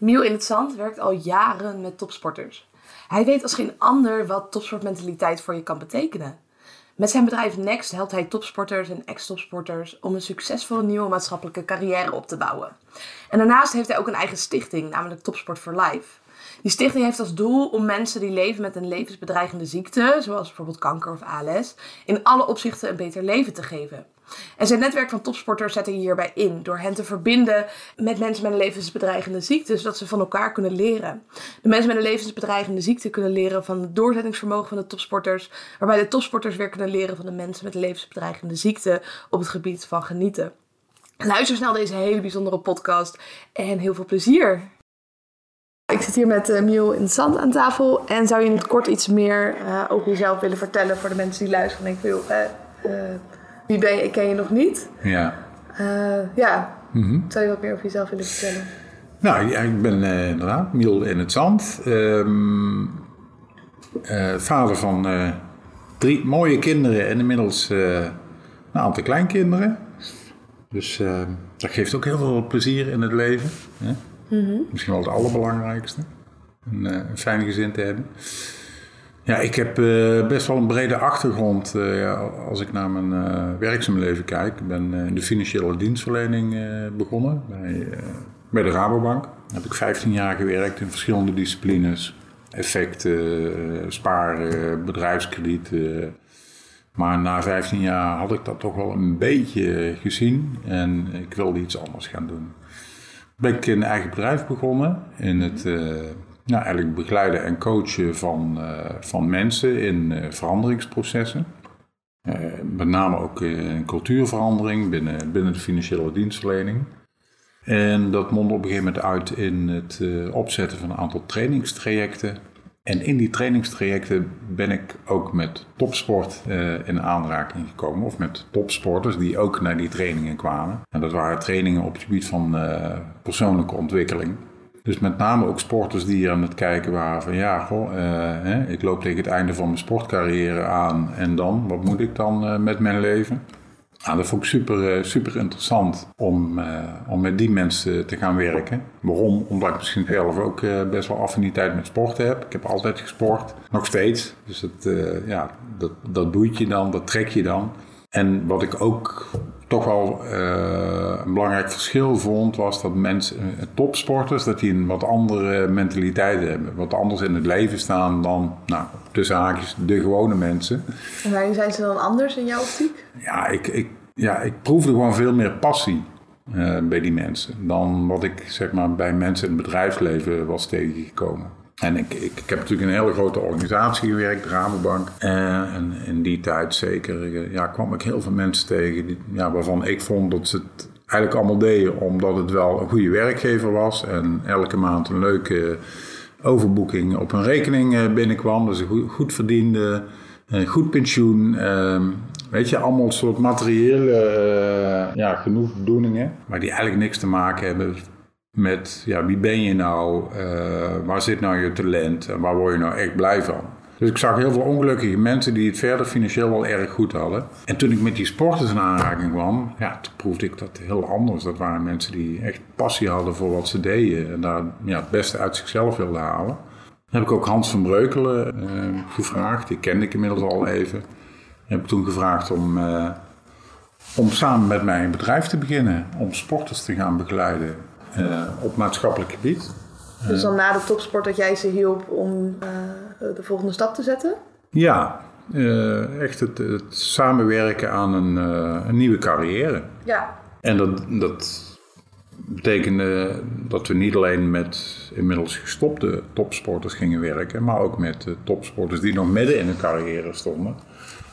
Miel in het Zand werkt al jaren met topsporters. Hij weet als geen ander wat topsportmentaliteit voor je kan betekenen. Met zijn bedrijf Next helpt hij topsporters en ex-topsporters om een succesvolle nieuwe maatschappelijke carrière op te bouwen. En daarnaast heeft hij ook een eigen stichting, namelijk Topsport for Life. Die stichting heeft als doel om mensen die leven met een levensbedreigende ziekte, zoals bijvoorbeeld kanker of ALS, in alle opzichten een beter leven te geven. En zijn netwerk van topsporters zet hij hierbij in door hen te verbinden met mensen met een levensbedreigende ziekte, zodat ze van elkaar kunnen leren. De mensen met een levensbedreigende ziekte kunnen leren van het doorzettingsvermogen van de topsporters, waarbij de topsporters weer kunnen leren van de mensen met een levensbedreigende ziekte op het gebied van genieten. Luister snel deze hele bijzondere podcast en heel veel plezier. Ik zit hier met uh, Miel in het zand aan tafel. En zou je in het kort iets meer uh, over jezelf willen vertellen voor de mensen die luisteren? En ik wil, uh, wie ben je? Ik ken je nog niet. Ja. ja. Mm-hmm. Zou je wat meer over jezelf willen vertellen? Nou, ja, ik ben inderdaad Miel in het zand. Um, vader van drie mooie kinderen en inmiddels een aantal kleinkinderen. Dus dat geeft ook heel veel plezier in het leven. Hè? Mm-hmm. Misschien wel het allerbelangrijkste. Een, uh, een fijn gezin te hebben. Ja, ik heb uh, best wel een brede achtergrond uh, ja, als ik naar mijn werkzaam leven kijk. Ik ben in de financiële dienstverlening begonnen bij, bij de Rabobank. Daar heb ik 15 jaar gewerkt in verschillende disciplines. Effecten, sparen, bedrijfskrediet. maar na 15 jaar had ik dat toch wel een beetje gezien en ik wilde iets anders gaan doen ben ik een eigen bedrijf begonnen in het uh, nou, eigenlijk begeleiden en coachen van, uh, van mensen in uh, veranderingsprocessen. met name ook in cultuurverandering binnen, binnen de financiële dienstverlening. En dat mondde op een gegeven moment uit in het opzetten van een aantal trainingstrajecten en in die trainingstrajecten ben ik ook met topsport uh, in aanraking gekomen. Of met topsporters die ook naar die trainingen kwamen. En dat waren trainingen op het gebied van uh, persoonlijke ontwikkeling. Dus met name ook sporters die aan het kijken waren van ja, goh, uh, hè, ik loop tegen het einde van mijn sportcarrière aan en dan, wat moet ik dan met mijn leven? Nou, dat vond ik super, eh, super interessant om, uh, om met die mensen te gaan werken. Waarom? Omdat ik misschien zelf ook uh, best wel affiniteit met sporten heb. Ik heb altijd gesport, nog steeds. Dus dat, ja, dat, dat boeit je dan, dat trek je dan. En wat ik ook toch wel een belangrijk verschil vond, was dat mensen, topsporters, dat die een wat andere mentaliteit hebben. Wat anders in het leven staan dan, nou, tussen haakjes, de gewone mensen. En waarin zijn ze dan anders in jouw optiek? Ja, ik, ik, ja, ik proefde gewoon veel meer passie uh, bij die mensen dan wat ik zeg maar, bij mensen in het bedrijfsleven was tegengekomen. En ik, ik, ik, heb natuurlijk een hele grote organisatie gewerkt, Rabobank. Uh, en in die tijd zeker uh, ja, kwam ik heel veel mensen tegen die, ja, waarvan ik vond dat ze het eigenlijk allemaal deden omdat het wel een goede werkgever was. En elke maand een leuke overboeking op een rekening binnenkwam. Dus een goed, goed verdiende, goed pensioen. Ehm, Weet je, allemaal soort materiële uh, ja, genoegdoeningen, maar die eigenlijk niks te maken hebben met ja, wie ben je nou, uh, waar zit nou je talent en waar word je nou echt blij van. Dus ik zag heel veel ongelukkige mensen die het verder financieel wel erg goed hadden. En toen ik met die sporters in aanraking kwam, ja, toen proefde ik dat heel anders. Dat waren mensen die echt passie hadden voor wat ze deden en daar ja, het beste uit zichzelf wilden halen. Heb ik ook Hans van Breukelen uh, gevraagd, die kende ik inmiddels al even heb ik toen gevraagd om, uh, om samen met mij een bedrijf te beginnen. Om sporters te gaan begeleiden op maatschappelijk gebied. Dus dan na de topsport dat jij ze hielp om uh, de volgende stap te zetten? Ja, echt het, het, samenwerken aan een, een, nieuwe carrière. Ja. En dat, dat betekende dat we niet alleen met inmiddels gestopte topsporters gingen werken, maar ook met topsporters die nog midden in hun carrière stonden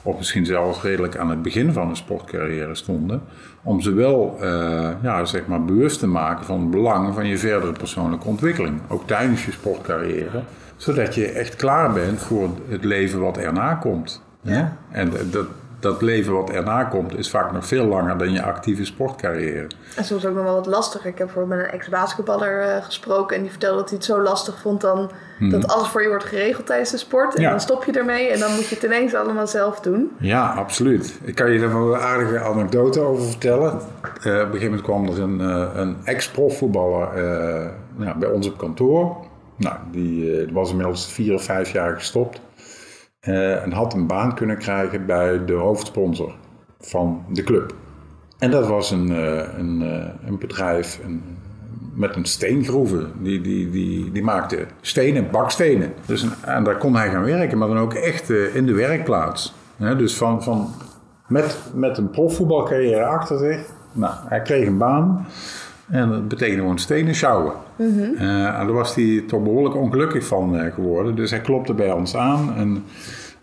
of misschien zelfs redelijk aan het begin van een sportcarrière stonden, om ze wel uh, ja, zeg maar bewust te maken van het belang van je verdere persoonlijke ontwikkeling, ook tijdens je sportcarrière, zodat je echt klaar bent voor het leven wat erna komt. Ja. En dat, dat leven wat erna komt is vaak nog veel langer dan je actieve sportcarrière. En soms ook nog wel wat lastiger. Ik heb bijvoorbeeld met een ex-basketballer uh, gesproken en die vertelde dat hij het zo lastig vond dan hmm. dat alles voor je wordt geregeld tijdens de sport. En dan stop je ermee en dan moet je het ineens allemaal zelf doen. Ja, absoluut. Ik kan je daar wel een aardige anekdote over vertellen. Uh, op een gegeven moment kwam er een, uh, een ex-profvoetballer nou, bij ons op kantoor. Nou, die was inmiddels vier of vijf jaar gestopt. Uh, en had een baan kunnen krijgen bij de hoofdsponsor van de club. En dat was een, een, een bedrijf een, met een steengroeven. Die, die, die, die maakte stenen, bakstenen. Dus, en daar kon hij gaan werken, maar dan ook echt in de werkplaats. dus van, van, met, met een profvoetbalcarrière achter zich. Nou, hij kreeg een baan. En dat betekende gewoon stenen sjouwen. Eh, en daar was hij toch behoorlijk ongelukkig van uh, geworden. Dus hij klopte bij ons aan en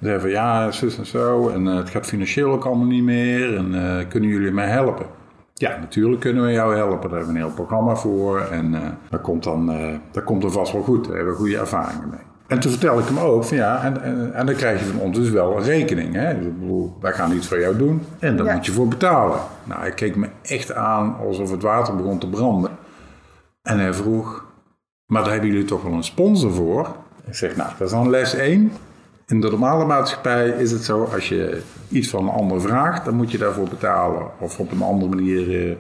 zei van ja, zus en zo. En uh, het gaat financieel ook allemaal niet meer. En kunnen jullie mij helpen? Ja, natuurlijk kunnen we jou helpen. Daar hebben we een heel programma voor. En dat, komt dan, dat komt er vast wel goed. Daar hebben we goede ervaringen mee. En toen vertelde ik hem ook van ja, en, en, en dan krijg je van ons dus wel een rekening. Hè? Ik bedoel, wij gaan iets voor jou doen en daar moet je voor betalen. Nou, hij keek me echt aan alsof het water begon te branden. En hij vroeg, maar daar hebben jullie toch wel een sponsor voor? Ik zeg, nou, dat is dan les 1. In de normale maatschappij is het zo, als je iets van een ander vraagt, dan moet je daarvoor betalen. Of op een andere manier uh,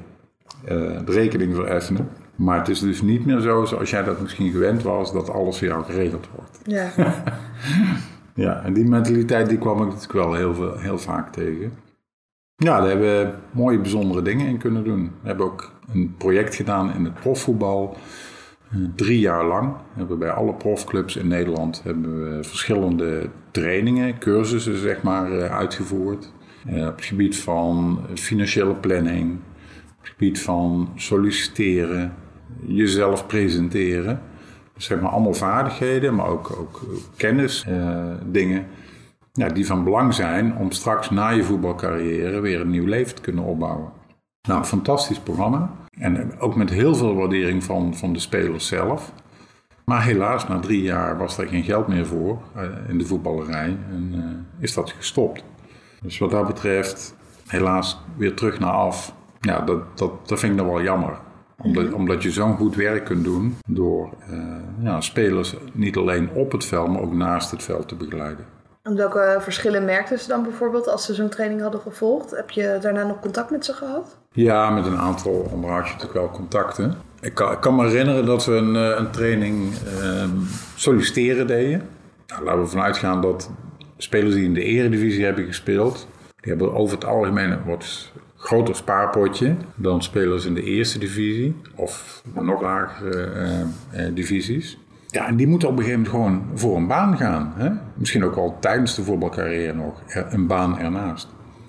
de rekening vereffenen. Maar het is dus niet meer zo zoals jij dat misschien gewend was, dat alles voor jou geregeld wordt. Ja. ja, en die mentaliteit die kwam ik natuurlijk wel heel, veel, heel vaak tegen. Ja, daar hebben we mooie bijzondere dingen in kunnen doen. We hebben ook een project gedaan in het profvoetbal. Eh, drie jaar lang hebben we bij alle profclubs in Nederland hebben we verschillende trainingen, cursussen zeg maar, eh, uitgevoerd. Eh, op het gebied van financiële planning, op het gebied van solliciteren, jezelf presenteren. Zeg maar allemaal vaardigheden, maar ook, ook kennis, uh, dingen. Ja, die van belang zijn om straks na je voetbalcarrière weer een nieuw leven te kunnen opbouwen. Nou, fantastisch programma. En ook met heel veel waardering van, van de spelers zelf. Maar helaas, na drie jaar was er geen geld meer voor uh, in de voetballerij en is dat gestopt. Dus wat dat betreft, helaas weer terug naar af. Ja, dat, dat, dat vind ik nog wel jammer omdat, omdat je zo'n goed werk kunt doen door uh, ja, spelers niet alleen op het veld, maar ook naast het veld te begeleiden. En welke verschillen merkten ze dan bijvoorbeeld als ze zo'n training hadden gevolgd? Heb je daarna nog contact met ze gehad? Ja, met een aantal onderhoud je natuurlijk wel contacten. Ik kan, ik kan, me herinneren dat we een, eh, een training uh, solliciteren deden. Nou, laten we vanuit gaan dat spelers die in de eredivisie hebben gespeeld, die hebben over het algemeen wat groter spaarpotje dan spelers in de eerste divisie of nog lagere uh, uh, divisies. Ja, en die moeten op een gegeven moment gewoon voor een baan gaan. Hè? Misschien ook al tijdens de voetbalcarrière nog een baan ernaast.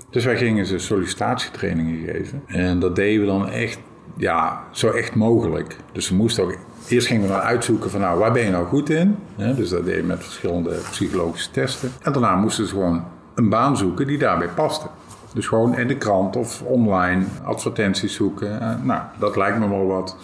Dus wij gingen ze sollicitatietrainingen geven. En dat deden we dan echt, ja, zo echt mogelijk. Dus we moesten ook, eerst gingen we dan uitzoeken van nou, waar ben je nou goed in? dus dat deden we met verschillende psychologische testen. En daarna moesten ze gewoon een baan zoeken die daarbij paste. Dus gewoon in de krant of online advertenties zoeken. Uh, nou, dat lijkt me wel wat.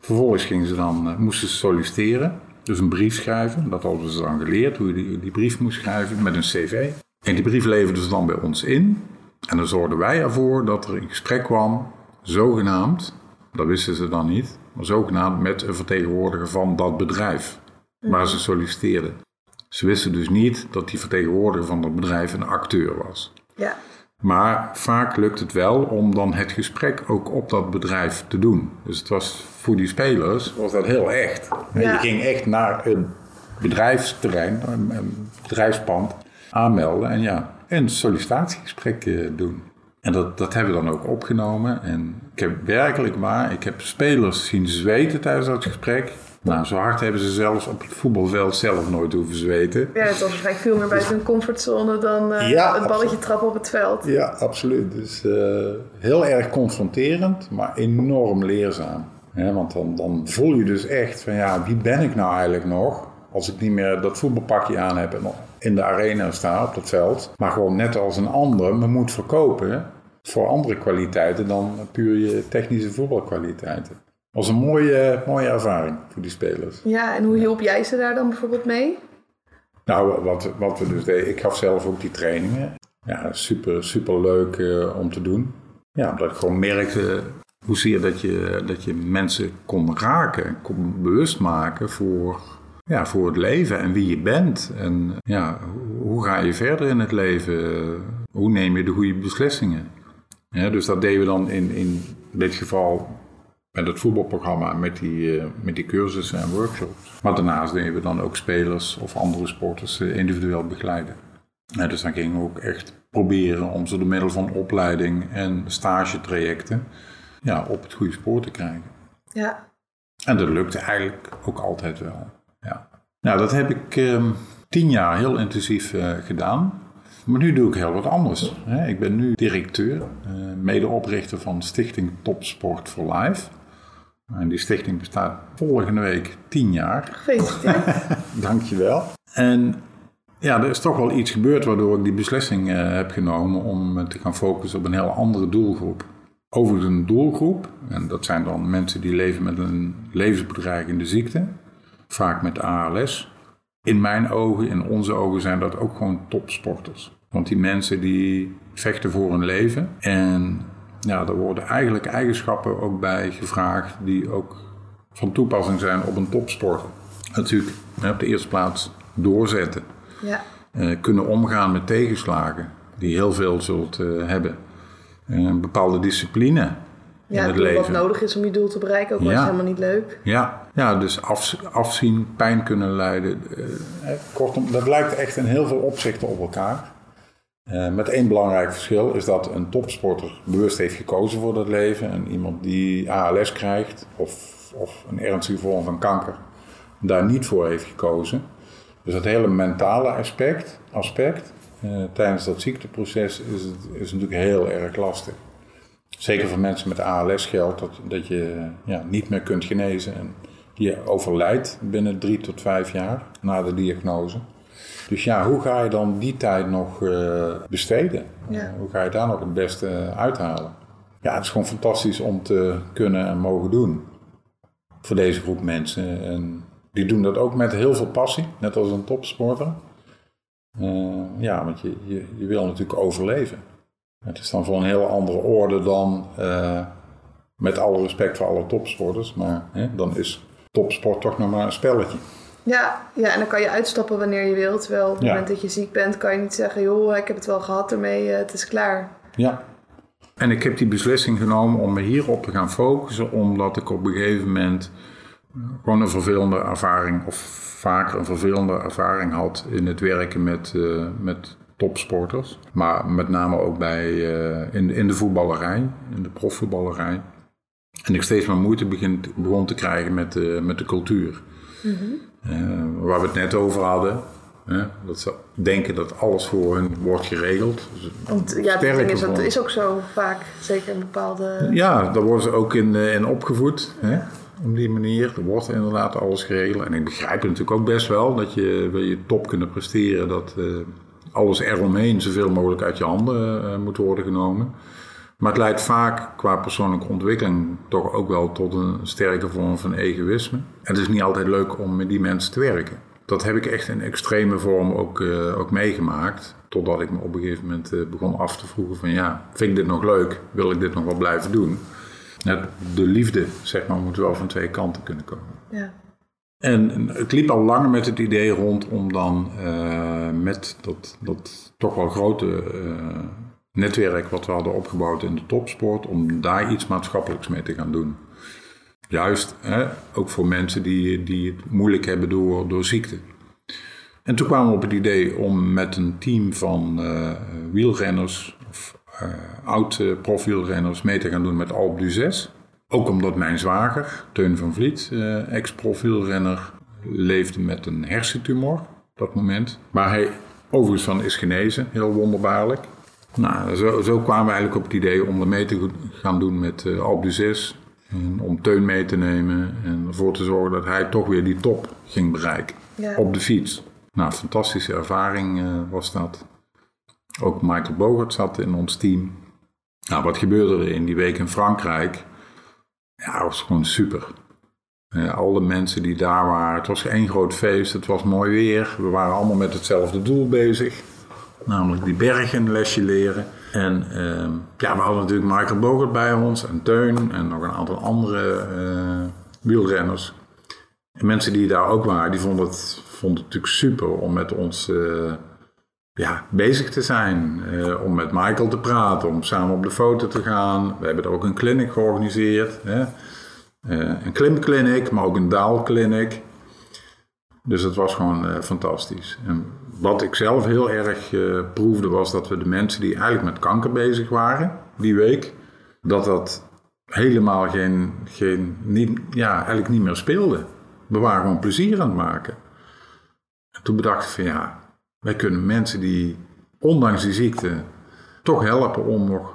Vervolgens gingen ze dan, uh, moesten ze solliciteren. Dus een brief schrijven. Dat hadden ze dan geleerd, hoe je die, die brief moest schrijven met een cv. En die brief leverden ze dan bij ons in. En dan zorgden wij ervoor dat er een gesprek kwam, zogenaamd, dat wisten ze dan niet, maar zogenaamd met een vertegenwoordiger van dat bedrijf waar ze solliciteerden. Ze wisten dus niet dat die vertegenwoordiger van dat bedrijf een acteur was. Ja. Maar vaak lukt het wel om dan het gesprek ook op dat bedrijf te doen. Dus het was voor die spelers was dat heel echt. Je ging echt naar een bedrijfsterrein, een bedrijfspand, aanmelden en ja, een sollicitatiegesprek eh, doen. En dat, dat hebben we dan ook opgenomen. En ik heb werkelijk waar, ik heb spelers zien zweten tijdens dat gesprek. Nou, zo hard hebben ze zelfs op het voetbalveld zelf nooit hoeven zweten. Ja, het was waarschijnlijk veel meer buiten hun comfortzone dan uh, het balletje trappen op het veld. Ja, absoluut. Dus uh, heel erg confronterend, maar enorm leerzaam. want dan, dan voel je dus echt van ja, wie ben ik nou eigenlijk nog? Als ik niet meer dat voetbalpakje aan heb en in de arena sta op dat veld. Maar gewoon net als een ander me moet verkopen voor andere kwaliteiten dan puur je technische voetbalkwaliteiten was een mooie, mooie ervaring voor die spelers. Ja, en hoe hielp jij ze daar dan bijvoorbeeld mee? Nou, wat, wat we dus deden, ik gaf zelf ook die trainingen. Ja, super, super leuk uh, om te doen. Ja, omdat ik gewoon merkte hoezeer dat je, dat je mensen kon raken, kon bewust maken voor, ja, voor het leven en wie je bent. En ja, hoe ga je verder in het leven? Hoe neem je de goede beslissingen? Ja, dus dat deden we dan in, in dit geval met het voetbalprogramma, met die, uh, met die cursussen en workshops. Maar daarnaast deden we dan ook spelers of andere sporters uh, individueel begeleiden. dus dan gingen we ook echt proberen om ze door middel van opleiding en stagetrajecten ja, op het goede spoor te krijgen. Ja. En dat lukte eigenlijk ook altijd wel. Ja. Nou, dat heb ik um, tien jaar heel intensief uh, gedaan. Maar nu doe ik heel wat anders. Ik ben nu directeur, uh, medeoprichter van Stichting Topsport for Life. En die stichting bestaat volgende week tien jaar. Gefeliciteerd. Dankjewel. En ja, er is toch wel iets gebeurd waardoor ik die beslissing uh, heb genomen om te gaan focussen op een heel andere doelgroep. Over een doelgroep, en dat zijn dan mensen die leven met een levensbedreigende ziekte, vaak met ALS. In mijn ogen, in onze ogen, zijn dat ook gewoon topsporters. Want die mensen die vechten voor hun leven. En ja, er worden eigenlijk eigenschappen ook bij gevraagd die ook van toepassing zijn op een topsporter. Natuurlijk op de eerste plaats doorzetten. Ja. Uh, kunnen omgaan met tegenslagen, die heel veel zult uh, hebben. Uh, een bepaalde discipline ja, in het leven. wat nodig is om je doel te bereiken, ook al ja. is het helemaal niet leuk. Ja, ja dus af, afzien, pijn kunnen leiden. kortom, dat lijkt echt in heel veel opzichten op elkaar. Uh, met één belangrijk verschil is dat een topsporter bewust heeft gekozen voor dat leven. En iemand die ALS krijgt of, of een ernstige vorm van kanker daar niet voor heeft gekozen. Dus dat hele mentale aspect, aspect uh, tijdens dat ziekteproces is, het, is natuurlijk heel erg lastig. Zeker voor mensen met ALS geldt dat, dat je ja, niet meer kunt genezen en je overlijdt binnen drie tot vijf jaar na de diagnose. Dus ja, hoe ga je dan die tijd nog uh, besteden? Ja. hoe ga je daar nog het beste uithalen? Ja, het is gewoon fantastisch om te kunnen en mogen doen. Voor deze groep mensen. En die doen dat ook met heel veel passie, net als een topsporter. Uh, ja, want je, je, je, wil natuurlijk overleven. Het is dan van een heel andere orde dan, uh, met alle respect voor alle topsporters, maar hè, dan is topsport toch nog maar een spelletje. Ja, ja, en dan kan je uitstappen wanneer je wilt. Terwijl op het moment dat je ziek bent, kan je niet zeggen: joh, ik heb het wel gehad ermee, het is klaar. Ja. En ik heb die beslissing genomen om me hierop te gaan focussen, omdat ik op een gegeven moment gewoon een vervelende ervaring, of vaker een vervelende ervaring had in het werken met, uh, met topsporters. Maar met name ook bij, uh, in, in de voetballerij, in de profvoetballerij. En ik steeds meer moeite begin, begon te krijgen met, uh, met de cultuur. Mm -hmm. Uh, waar we het net over hadden. Dat ze denken dat alles voor hun wordt geregeld. Dus Want ja, dat ding is, dat is ook zo vaak, zeker een bepaalde... Ja, daar worden ze ook in, in opgevoed. Hè, op die manier. Er wordt inderdaad alles geregeld. En ik begrijp het natuurlijk ook best wel dat je wil je top kunnen presteren. Dat uh, alles eromheen zoveel mogelijk uit je handen uh, moet worden genomen. Maar het leidt vaak qua persoonlijke ontwikkeling toch ook wel tot een sterke vorm van egoïsme. En het is niet altijd leuk om met die mensen te werken. Dat heb ik echt in extreme vorm ook, uh, ook meegemaakt. Totdat ik me op een gegeven moment uh, begon af te vroegen van ja, vind ik dit nog leuk? Wil ik dit nog wel blijven doen? de liefde, zeg maar, moet wel van twee kanten kunnen komen. Ja. En het liep al langer met het idee rond om dan uh, met dat, dat toch wel grote netwerk wat we hadden opgebouwd in de topsport, om daar iets maatschappelijks mee te gaan doen. Juist, hè, ook voor mensen die, die het moeilijk hebben door, door ziekte. En toen kwamen we op het idee om met een team van uh, wielrenners, of uh, oud-profielrenners, mee te gaan doen met Alp du 6. Ook omdat mijn zwager, Teun van Vliet, uh, ex-profielrenner, leefde met een hersentumor op dat moment. Waar hij overigens van is genezen, heel wonderbaarlijk. Nou, zo, zo, kwamen we eigenlijk op het idee om er mee te gaan doen met uh, Alpe d'Huez. En om Teun mee te nemen en ervoor te zorgen dat hij toch weer die top ging bereiken. Ja. Op de fiets. Nou, fantastische ervaring uh, was dat. Ook Michael Bogert zat in ons team. Nou, wat gebeurde er in die week in Frankrijk? Ja, dat was gewoon super. Uh, al de mensen die daar waren, het was één groot feest, het was mooi weer. We waren allemaal met hetzelfde doel bezig. Namelijk die bergen lesje leren. En uh, ja, we hadden natuurlijk Michael Bogert bij ons en Teun en nog een aantal andere uh, wielrenners. En mensen die daar ook waren, die vonden het, vonden het natuurlijk super om met ons uh, ja, bezig te zijn. Uh, om met Michael te praten, om samen op de foto te gaan. We hebben er ook een clinic georganiseerd. Hè, Uh, een klimclinic, maar ook een daalclinic. Dus het was gewoon uh, fantastisch. En wat ik zelf heel erg proefde was dat we de mensen die eigenlijk met kanker bezig waren die week, dat dat helemaal geen, geen niet, ja, eigenlijk niet meer speelde. We waren gewoon plezier aan het maken. En toen bedacht ik van ja, wij kunnen mensen die ondanks die ziekte toch helpen om nog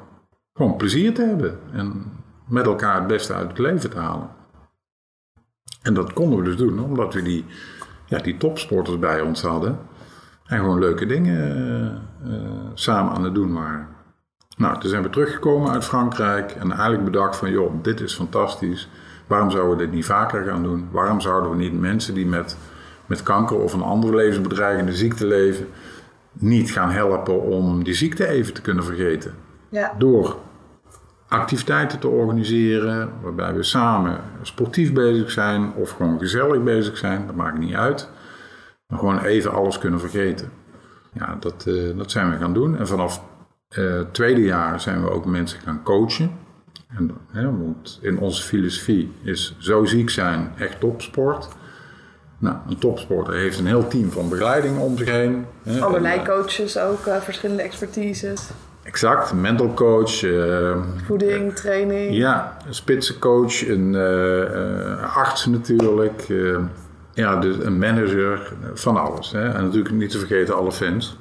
gewoon plezier te hebben. En met elkaar het beste uit het leven te halen. En dat konden we dus doen, omdat we die, ja, die topsporters bij ons hadden. En gewoon leuke dingen uh, samen aan het doen waren. Nou, toen zijn we teruggekomen uit Frankrijk en eigenlijk bedacht van, joh, dit is fantastisch. Waarom zouden we dit niet vaker gaan doen? Waarom zouden we niet mensen die met, met kanker of een andere levensbedreigende ziekte leven, niet gaan helpen om die ziekte even te kunnen vergeten? Ja. Door activiteiten te organiseren waarbij we samen sportief bezig zijn of gewoon gezellig bezig zijn, dat maakt niet uit. Maar gewoon even alles kunnen vergeten. Ja, dat, uh, dat zijn we gaan doen. En vanaf uh, tweede jaar zijn we ook mensen gaan coachen. En, hè, want in onze filosofie is zo ziek zijn echt topsport. Nou, een topsporter heeft een heel team van begeleiding om zich heen. Hè, Allerlei en, coaches ook, uh, verschillende expertises. Exact, mental coach. Uh, Voeding, training. Ja, een spitsencoach, een arts natuurlijk. ja, dus een manager, van alles. Hè. En natuurlijk niet te vergeten alle fans.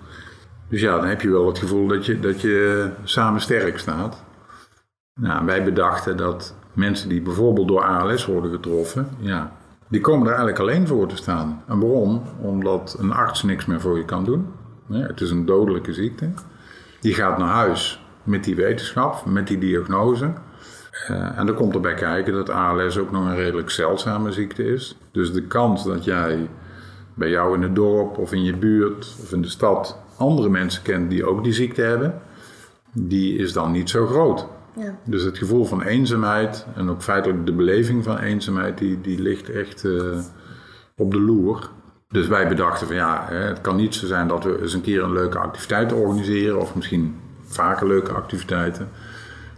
Dus ja, dan heb je wel het gevoel dat je, dat je samen sterk staat. Nou, wij bedachten dat mensen die bijvoorbeeld door ALS worden getroffen, ja, die komen er eigenlijk alleen voor te staan. En waarom? Omdat een arts niks meer voor je kan doen. het is een dodelijke ziekte. Die gaat naar huis met die wetenschap, met die diagnose. Uh, en dan komt erbij kijken dat ALS ook nog een redelijk zeldzame ziekte is. Dus de kans dat jij bij jou in het dorp of in je buurt of in de stad andere mensen kent die ook die ziekte hebben, die is dan niet zo groot. Ja. Dus het gevoel van eenzaamheid en ook feitelijk de beleving van eenzaamheid, die, die ligt echt uh, op de loer. Dus wij bedachten van ja, het kan niet zo zijn dat we eens een keer een leuke activiteit organiseren of misschien vaker leuke activiteiten.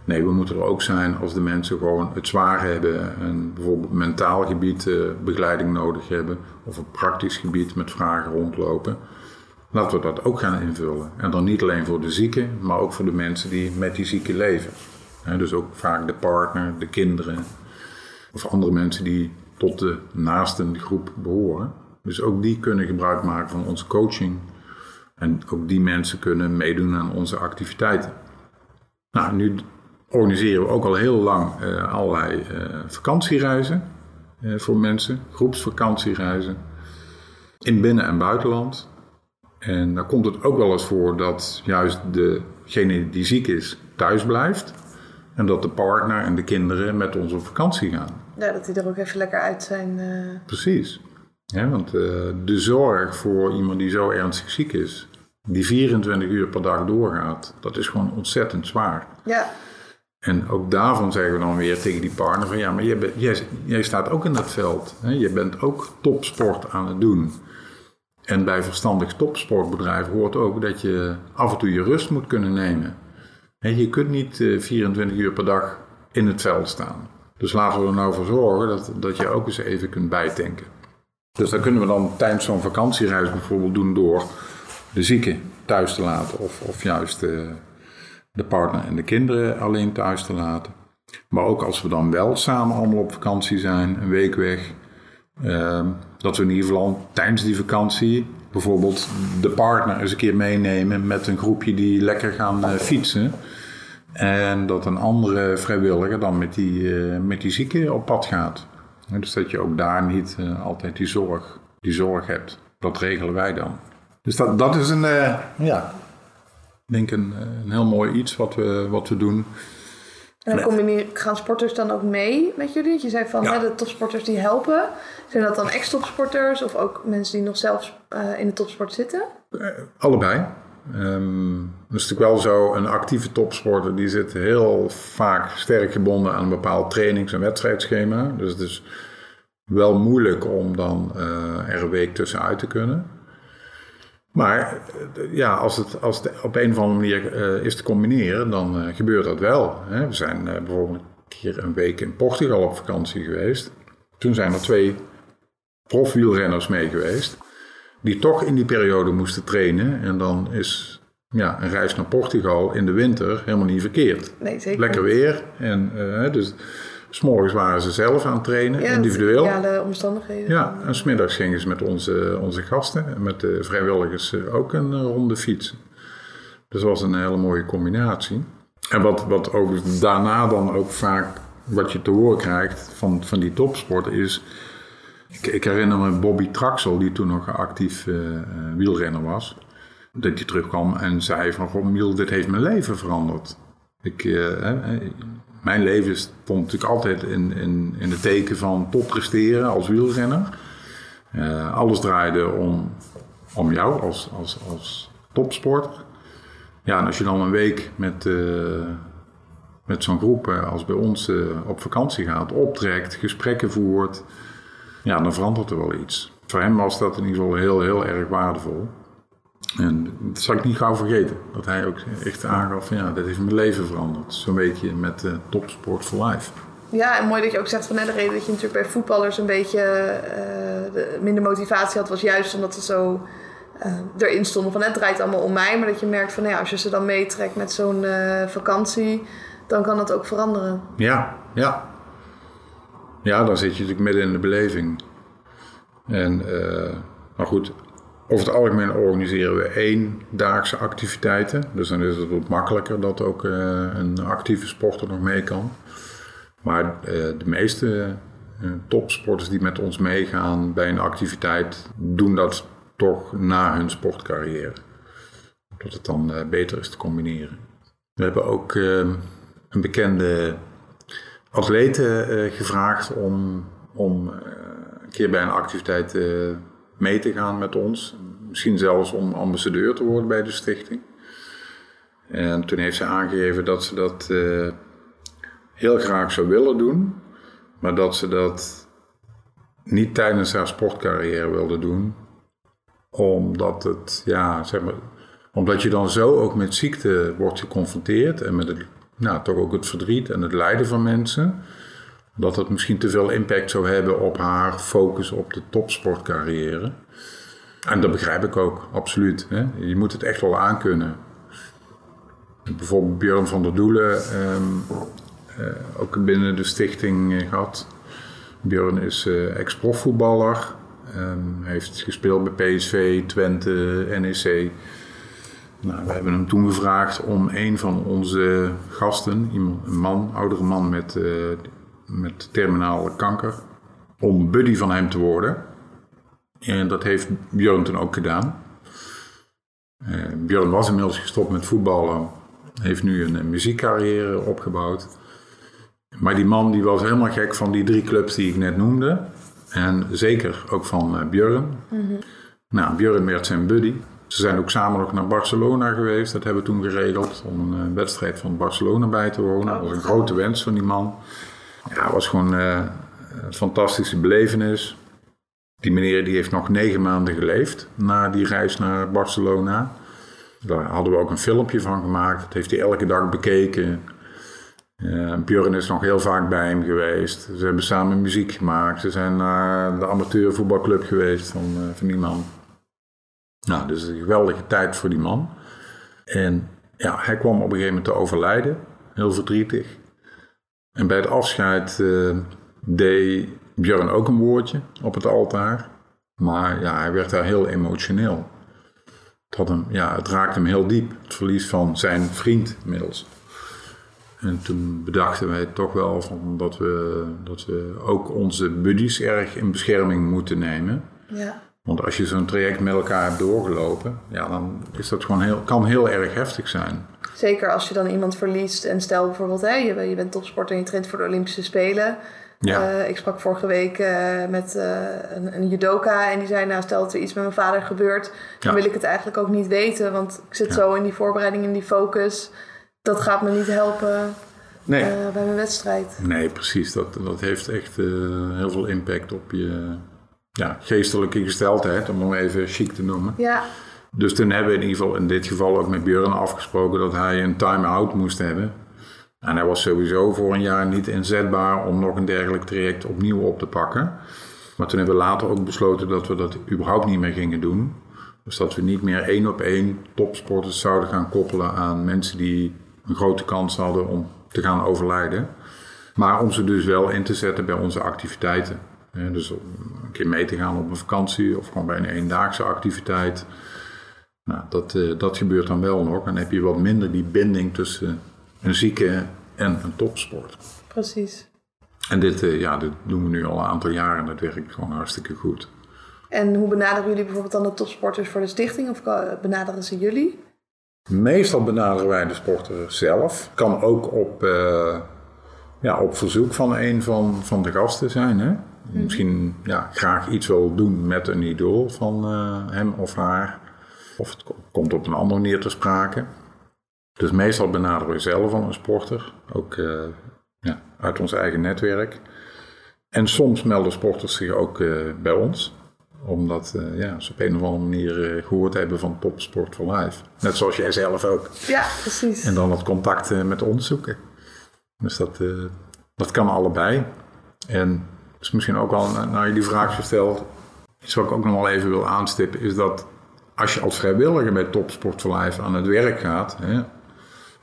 Nee, we moeten er ook zijn als de mensen gewoon het zwaar hebben en bijvoorbeeld mentaal gebied uh, begeleiding nodig hebben of op praktisch gebied met vragen rondlopen. Laten we dat ook gaan invullen. En dan niet alleen voor de zieken, maar ook voor de mensen die met die zieken leven. Dus ook vaak de partner, de kinderen of andere mensen die tot de naaste groep behoren. Dus ook die kunnen gebruik maken van onze coaching. En ook die mensen kunnen meedoen aan onze activiteiten. Nou, nu organiseren we ook al heel lang uh, allerlei uh, vakantiereizen uh, voor mensen, groepsvakantiereizen in binnen- en buitenland. En dan komt het ook wel eens voor dat juist degene die ziek is thuis blijft. En dat de partner en de kinderen met ons op vakantie gaan. Ja, dat die er ook even lekker uit zijn. Uh... Precies. Ja, want uh, de zorg voor iemand die zo ernstig ziek is, die 24 uur per dag doorgaat, dat is gewoon ontzettend zwaar. Ja. En ook daarvan zeggen we dan weer tegen die partner van ja, maar jij, jij, jij staat ook in dat veld. Hè? Je bent ook topsport aan het doen. En bij verstandig topsportbedrijven hoort ook dat je af en toe je rust moet kunnen nemen. Je kunt niet 24 eh, uur per dag in het veld staan. Dus laten we er nou voor zorgen dat, dat je ook eens even kunt bijtanken. Dus dat kunnen we dan tijdens zo'n vakantiereis bijvoorbeeld doen door de zieke thuis te laten. Of, of juist de, eh, de partner en de kinderen alleen thuis te laten. Maar ook als we dan wel samen allemaal op vakantie zijn, een week weg Ehm, dat we in ieder geval tijdens die vakantie bijvoorbeeld de partner eens een keer meenemen met een groepje die lekker gaan uh, fietsen. En dat een andere vrijwilliger dan met die, uh, met die zieke op pad gaat. dus dat je ook daar niet uh, altijd die zorg, die zorg hebt. Dat regelen wij dan. Dus dat, dat is een, ja, ik denk een, een heel mooi iets wat we, wat we doen. En dan combineren, gaan sporters dan ook mee met jullie? Je zei van ja. hè, de topsporters die helpen. Zijn dat dan ex-topsporters of ook mensen die nog zelf uh, in de topsport zitten? Uh, allebei. Um, dat is natuurlijk wel zo, een actieve topsporter die zit heel vaak sterk gebonden aan een bepaald trainings- en wedstrijdschema. Dus het is wel moeilijk om dan uh, er een week tussenuit te kunnen. Maar ja, als het, als op een of andere manier uh, is te combineren, dan gebeurt dat wel. Hè. We zijn bijvoorbeeld keer een week in Portugal op vakantie geweest. Toen zijn er twee profwielrenners mee geweest. Die toch in die periode moesten trainen. En dan is ja, een reis naar Portugal in de winter helemaal niet verkeerd. Nee, zeker. Lekker weer. En uh, dus s'morgens waren ze zelf aan het trainen, ja, individueel. Ja, de omstandigheden. Ja, en smiddags gingen ze met onze, onze gasten en met de vrijwilligers eh, ook een ronde fietsen. Dus dat was een hele mooie combinatie. En wat, wat ook daarna dan ook vaak wat je te horen krijgt van, van die topsport is. Ik, herinner me Bobby Traxel, die toen nog actief uh, wielrenner was. Dat hij terugkwam en zei van, goh Miel, dit heeft mijn leven veranderd. Ik, uh, mijn leven stond natuurlijk altijd in, in, in het teken van top presteren als wielrenner. Alles draaide om, om jou als, als, als topsporter. Ja, en als je dan een week met, met zo'n groep als bij ons op vakantie gaat, optrekt, gesprekken voert, ja, dan verandert er wel iets. Voor hem was dat in ieder geval heel, heel erg waardevol. En dat zal ik niet gauw vergeten. Dat hij ook echt aangaf ja, dit heeft mijn leven veranderd. Zo'n beetje met uh, Topsport for Life. Ja, en mooi dat je ook zegt van de reden dat je natuurlijk bij voetballers een beetje uh, minder motivatie had, was juist omdat ze zo uh, erin stonden van het draait allemaal om mij. Maar dat je merkt van nou ja, als je ze dan meetrekt met zo'n vakantie, dan kan dat ook veranderen. Ja, ja. Ja, dan zit je natuurlijk midden in de beleving. En, maar goed, over het algemeen organiseren we ééndaagse activiteiten. Dus dan is het wat makkelijker dat ook uh, een actieve sporter nog mee kan. Maar uh, de meeste uh, topsporters die met ons meegaan bij een activiteit, doen dat toch na hun sportcarrière. Dat het dan beter is te combineren. We hebben ook een bekende atlete gevraagd om, om een keer bij een activiteit mee te gaan met ons. Misschien zelfs om ambassadeur te worden bij de stichting. En toen heeft ze aangegeven dat ze dat heel graag zou willen doen, maar dat ze dat niet tijdens haar sportcarrière wilde doen, omdat het, ja, zeg maar, omdat je dan zo ook met ziekte wordt geconfronteerd en met het, nou, toch ook het verdriet en het lijden van mensen dat het misschien te veel impact zou hebben op haar focus op de topsportcarrière. En dat begrijp ik ook, absoluut. Hè? Je moet het echt wel aankunnen. Bijvoorbeeld Björn van der Doelen, um, uh, ook binnen de stichting uh, gehad. Björn is uh, ex-profvoetballer. Um, heeft gespeeld bij PSV, Twente, NEC. Nou, we hebben hem toen gevraagd om een van onze gasten, een man, oudere man met met terminale kanker om buddy van hem te worden. En dat heeft Björn toen ook gedaan. Uh, Björn was inmiddels gestopt met voetballen, heeft nu een, muziekcarrière opgebouwd. Maar die man die was helemaal gek van die drie clubs die ik net noemde. En zeker ook van uh, Björn. Mm Nou, Björn werd zijn buddy. Ze zijn ook samen nog naar Barcelona geweest. Dat hebben we toen geregeld om een wedstrijd van Barcelona bij te wonen. Dat was een grote wens van die man. Ja, het was gewoon uh, een fantastische belevenis. Die meneer die heeft nog negen maanden geleefd na die reis naar Barcelona. Daar hadden we ook een filmpje van gemaakt. Dat heeft hij elke dag bekeken. Uh, is nog heel vaak bij hem geweest. Ze hebben samen muziek gemaakt. Ze zijn naar de amateurvoetbalclub geweest van, van die man. Nou, dus een geweldige tijd voor die man. En ja, hij kwam op een gegeven moment te overlijden. Heel verdrietig. En bij het afscheid uh, deed Björn ook een woordje op het altaar. Maar ja, hij werd daar heel emotioneel. Het, had hem, ja, het raakte hem heel diep, het verlies van zijn vriend inmiddels. En toen bedachten wij toch wel van dat, we, dat we ook onze buddies erg in bescherming moeten nemen. Ja. Want als je zo'n traject met elkaar hebt doorgelopen, ja, dan is dat gewoon heel, kan heel erg heftig zijn. Zeker als je dan iemand verliest en stel bijvoorbeeld, hè, je, je bent topsporter en je traint voor de Olympische Spelen. Ja. Uh, ik sprak vorige week uh, met uh, een, een, judoka en die zei, nou stel dat er iets met mijn vader gebeurt, dan wil ik het eigenlijk ook niet weten, want ik zit zo in die voorbereiding, in die focus. Dat gaat me niet helpen nee. bij mijn wedstrijd. Nee, precies. Dat, dat heeft echt heel veel impact op je ja, geestelijke gesteldheid, om hem even chic te noemen. Ja. Dus toen hebben we in ieder geval in dit geval ook met Björn afgesproken dat hij een time-out moest hebben. En hij was sowieso voor een jaar niet inzetbaar om nog een dergelijk traject opnieuw op te pakken. Maar toen hebben we later ook besloten dat we dat überhaupt niet meer gingen doen. Dus dat we niet meer één op één topsporters zouden gaan koppelen aan mensen die een grote kans hadden om te gaan overlijden. Maar om ze dus wel in te zetten bij onze activiteiten. Dus om een keer mee te gaan op een vakantie of gewoon bij een eendaagse activiteit. Nou, dat, eh, dat gebeurt dan wel nog. En dan heb je wat minder die binding tussen een zieke en een topsport. Precies. En dit, eh, ja, dit doen we nu al een aantal jaren en dat werkt gewoon hartstikke goed. En hoe benaderen jullie bijvoorbeeld dan de topsporters voor de stichting? Of benaderen ze jullie? Meestal benaderen wij de sporter zelf. Kan ook op, uh, ja, op verzoek van een van, van de gasten zijn. Hè? Mhm. Misschien ja, graag iets wil doen met een idool van uh, hem of haar. Of het komt op een andere manier te sprake. Dus meestal benaderen we zelf al een sporter. Ook uh, ja, uit ons eigen netwerk. En soms melden sporters zich ook bij ons omdat uh, ja, ze op een of andere manier gehoord hebben van Topsport for Life. Net zoals jij zelf ook. Ja, precies. En dan het contact met ons zoeken. Dus dat, dat kan allebei. En is misschien ook wel, nou je die vraag gesteld, iets wat ik ook nog wel even wil aanstippen, is dat als je als vrijwilliger bij Topsport aan het werk gaat, hè,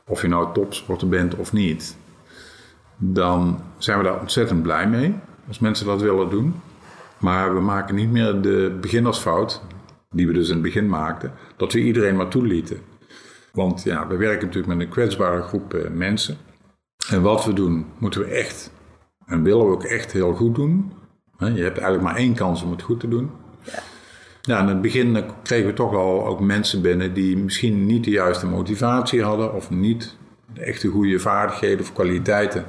of je nou topsporter bent of niet, dan zijn we daar ontzettend blij mee. Als mensen dat willen doen. Maar we maken niet meer de beginnersfout, die we dus in het begin maakten, dat we iedereen maar toelieten. Want ja, we werken natuurlijk met een kwetsbare groep eh, mensen. En wat we doen, moeten we echt en willen we ook echt heel goed doen. Je hebt eigenlijk maar één kans om het goed te doen. Ja. Ja, in het begin kregen we toch wel ook mensen binnen die misschien niet de juiste motivatie hadden of niet de echte goede vaardigheden of kwaliteiten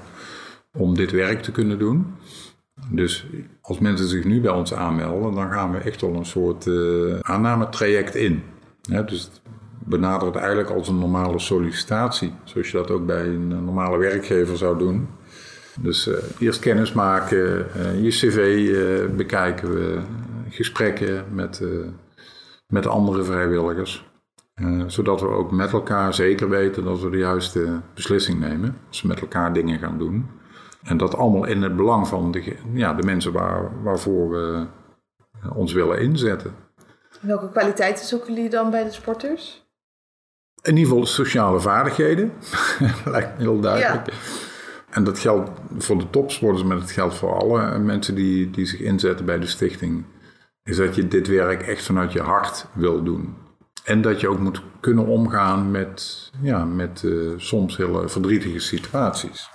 om dit werk te kunnen doen. Dus als mensen zich nu bij ons aanmelden, dan gaan we echt wel een soort uh, aannametraject in. dus benader het eigenlijk als een normale sollicitatie, zoals je dat ook bij een normale werkgever zou doen. Dus uh, eerst kennis maken, uh, je cv bekijken we, gesprekken met, met andere vrijwilligers. zodat we ook met elkaar zeker weten dat we de juiste beslissing nemen als we met elkaar dingen gaan doen. En dat allemaal in het belang van de, ja, de mensen waar, waarvoor we ons willen inzetten. Welke kwaliteiten zoeken jullie dan bij de sporters? In ieder geval sociale vaardigheden, lijkt me heel duidelijk. Ja. En dat geldt voor de topsporters, maar dat geldt voor alle mensen die, die zich inzetten bij de stichting. Is dat je dit werk echt vanuit je hart wil doen. En dat je ook moet kunnen omgaan met, ja, met uh, soms hele verdrietige situaties.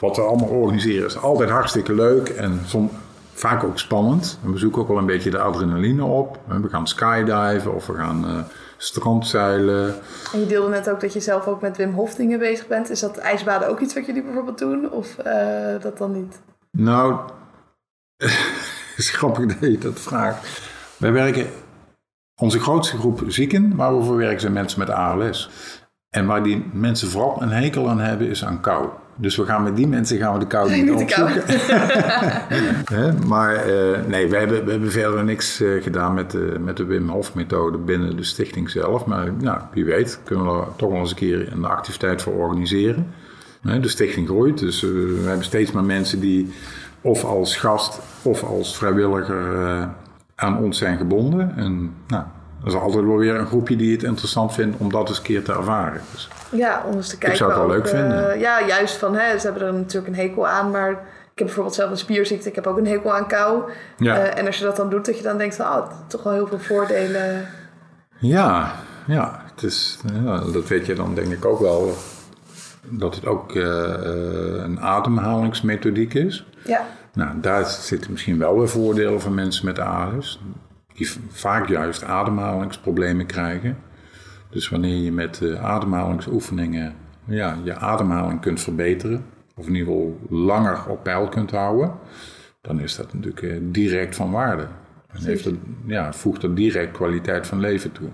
Wat we allemaal organiseren is altijd hartstikke leuk en soms vaak ook spannend. we zoeken ook wel een beetje de adrenaline op. We gaan skydiven of we gaan uh, strandzeilen. En je deelde net ook dat je zelf ook met Wim Hof dingen bezig bent. Is dat ijsbaden ook iets wat jullie bijvoorbeeld doen of uh, dat dan niet? Nou, is grappig dat je dat vraagt. Wij werken, onze grootste groep zieken waar we voor werken zijn mensen met ALS. En waar die mensen vooral een hekel aan hebben is aan kou. Dus we gaan met die mensen gaan we de kou niet, opzoeken. maar uh, nee, we hebben, we hebben verder niks uh, gedaan met de, met de Wim Hof methode binnen de stichting zelf. Maar nou, wie weet kunnen we er toch wel eens een keer een activiteit voor organiseren. de stichting groeit, dus uh, we hebben steeds meer mensen die of als gast of als vrijwilliger aan ons zijn gebonden. En nou, er is altijd wel weer een groepje die het interessant vindt om dat eens een keer te ervaren. Dus ja, om eens te kijken. Ik zou het wel leuk vinden. Uh, ja, juist van, hè, ze hebben er natuurlijk een hekel aan, maar ik heb bijvoorbeeld zelf een spierziekte, ik heb ook een hekel aan kou. Ja. Uh, en als je dat dan doet, dat je dan denkt van, oh, toch wel heel veel voordelen. Ja, ja, het is, ja dat weet je dan denk ik ook wel, dat het ook uh, een ademhalingsmethodiek is. Ja. Nou, daar zitten misschien wel weer voordelen van mensen met ALS die vaak juist ademhalingsproblemen krijgen. Dus wanneer je met uh, ademhalingsoefeningen ja, je ademhaling kunt verbeteren, of in ieder geval langer op peil kunt houden, dan is dat natuurlijk uh, direct van waarde. En heeft het, ja, voegt dat direct kwaliteit van leven toe.